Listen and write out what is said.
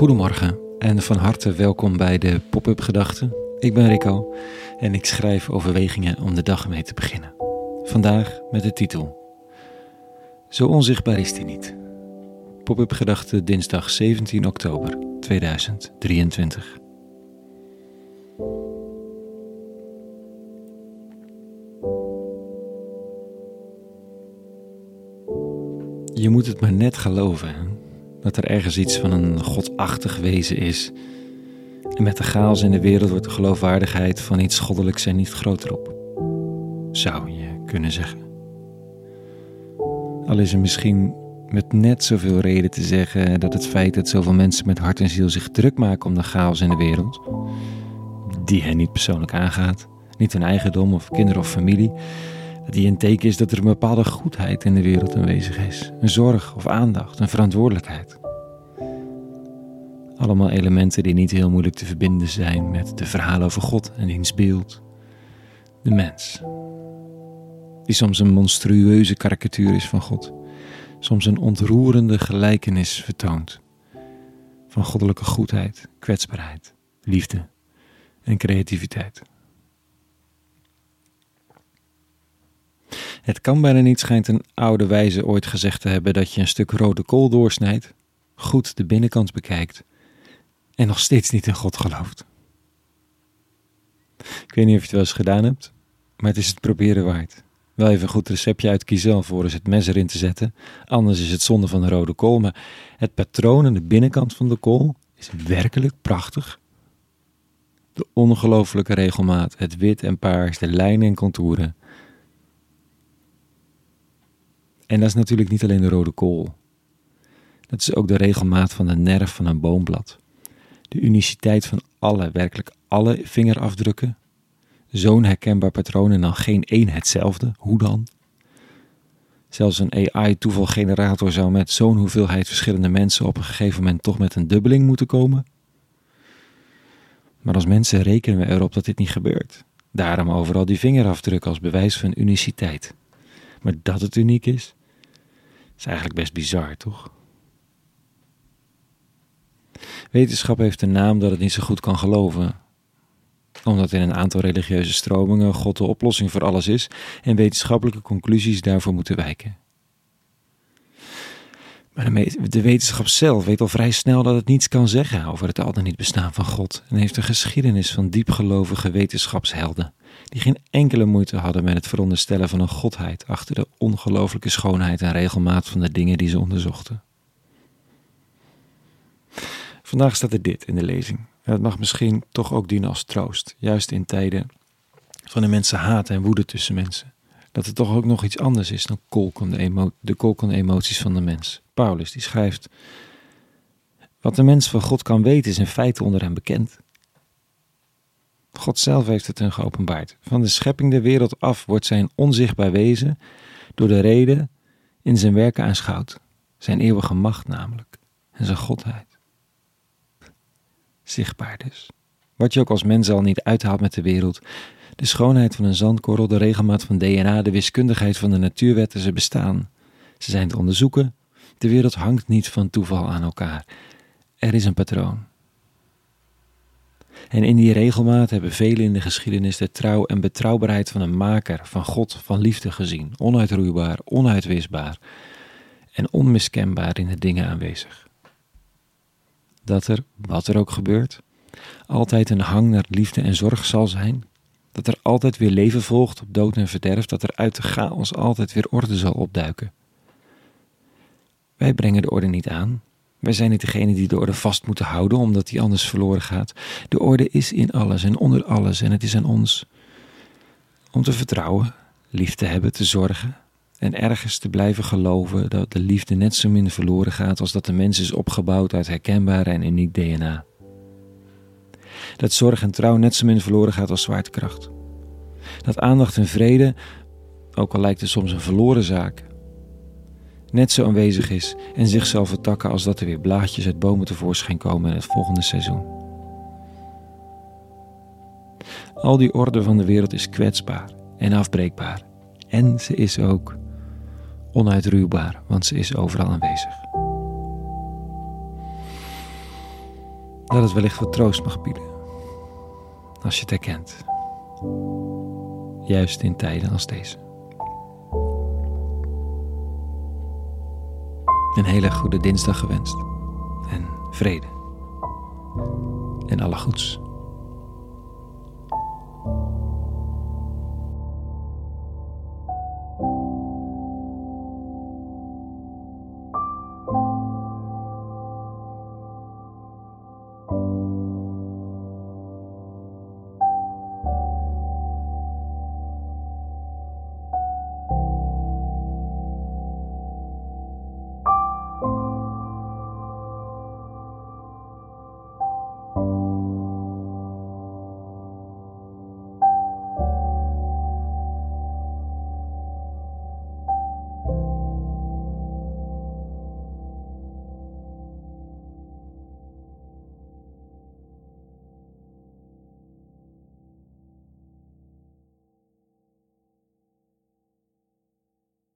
Goedemorgen en van harte welkom bij de Pop-up Gedachten. Ik ben Rico en ik schrijf overwegingen om de dag mee te beginnen. Vandaag met de titel Zo onzichtbaar is hij niet. Pop-up Gedachten dinsdag 17 oktober 2023. Je moet het maar net geloven. Dat er ergens iets van een godachtig wezen is. En met de chaos in de wereld wordt de geloofwaardigheid van iets goddelijks er niet groter op. Zou je kunnen zeggen. Al is er misschien met net zoveel reden te zeggen dat het feit dat zoveel mensen met hart en ziel zich druk maken om de chaos in de wereld, die hen niet persoonlijk aangaat, niet hun eigendom of kinderen of familie, dat die een teken is dat er een bepaalde goedheid in de wereld aanwezig is. Een zorg of aandacht, een verantwoordelijkheid. Allemaal elementen die niet heel moeilijk te verbinden zijn met de verhalen over God en diens beeld. De mens. Die soms een monstrueuze karikatuur is van God. Soms een ontroerende gelijkenis vertoont. Van goddelijke goedheid, kwetsbaarheid, liefde en creativiteit. Het kan bijna niet, schijnt een oude wijze ooit gezegd te hebben, dat je een stuk rode kool doorsnijdt, goed de binnenkant bekijkt en nog steeds niet in God gelooft. Ik weet niet of je het wel eens gedaan hebt, maar het is het proberen waard. Wel even een goed receptje uitkiezen voor het mes erin te zetten. Anders is het zonde van de rode kool. Maar het patroon aan de binnenkant van de kool is werkelijk prachtig. De ongelooflijke regelmaat, het wit en paars, de lijnen en contouren. En dat is natuurlijk niet alleen de rode kool. Dat is ook de regelmaat van de nerf van een boomblad. De uniciteit van alle, werkelijk alle vingerafdrukken. Zo'n herkenbaar patroon en dan geen één hetzelfde. Hoe dan? Zelfs een AI-toevalgenerator zou met zo'n hoeveelheid verschillende mensen op een gegeven moment toch met een dubbeling moeten komen. Maar als mensen rekenen we erop dat dit niet gebeurt. Daarom overal die vingerafdrukken als bewijs van uniciteit. Maar dat het uniek is, is eigenlijk best bizar, toch? Wetenschap heeft een naam dat het niet zo goed kan geloven. Omdat in een aantal religieuze stromingen God de oplossing voor alles is en wetenschappelijke conclusies daarvoor moeten wijken. Maar de wetenschap zelf weet al vrij snel dat het niets kan zeggen over het al dan niet bestaan van God en heeft een geschiedenis van diepgelovige wetenschapshelden die geen enkele moeite hadden met het veronderstellen van een godheid achter de ongelooflijke schoonheid en regelmaat van de dingen die ze onderzochten. Vandaag staat er dit in de lezing. En dat mag misschien toch ook dienen als troost, juist in tijden van de mensen haat en woede tussen mensen. Dat er toch ook nog iets anders is dan kolkende emo de kolkende emoties van de mens. Paulus die schrijft: Wat de mens van God kan weten is in feite onder hem bekend. God zelf heeft het hun geopenbaard. Van de schepping der wereld af wordt zijn onzichtbaar wezen door de reden in zijn werken aanschouwd. Zijn eeuwige macht namelijk en zijn godheid zichtbaar dus. Wat je ook als mens al niet uithaalt met de wereld. De schoonheid van een zandkorrel, de regelmaat van DNA, de wiskundigheid van de natuurwetten, ze bestaan. Ze zijn te onderzoeken. De wereld hangt niet van toeval aan elkaar. Er is een patroon. En in die regelmaat hebben velen in de geschiedenis de trouw en betrouwbaarheid van een maker, van God, van liefde gezien. Onuitroeibaar, onuitwisbaar en onmiskenbaar in de dingen aanwezig dat er, wat er ook gebeurt, altijd een hang naar liefde en zorg zal zijn. Dat er altijd weer leven volgt op dood en verderf, dat er uit de chaos altijd weer orde zal opduiken. Wij brengen de orde niet aan. Wij zijn niet degene die de orde vast moeten houden, omdat die anders verloren gaat. De orde is in alles en onder alles en het is aan ons om te vertrouwen, lief te hebben, te zorgen en ergens te blijven geloven dat de liefde net zo min verloren gaat als dat de mens is opgebouwd uit herkenbaar en uniek DNA. Dat zorg en trouw net zo min verloren gaat als zwaartekracht. Dat aandacht en vrede, ook al lijkt het soms een verloren zaak, net zo aanwezig is en zichzelf vertakken als dat er weer blaadjes uit bomen tevoorschijn komen in het volgende seizoen. Al die orde van de wereld is kwetsbaar en afbreekbaar. En ze is ook onuitruwbaar, want ze is overal aanwezig. Dat het wellicht wat troost mag bieden, als je het herkent. Juist in tijden als deze. Een hele goede dinsdag gewenst. En vrede. En alle goeds.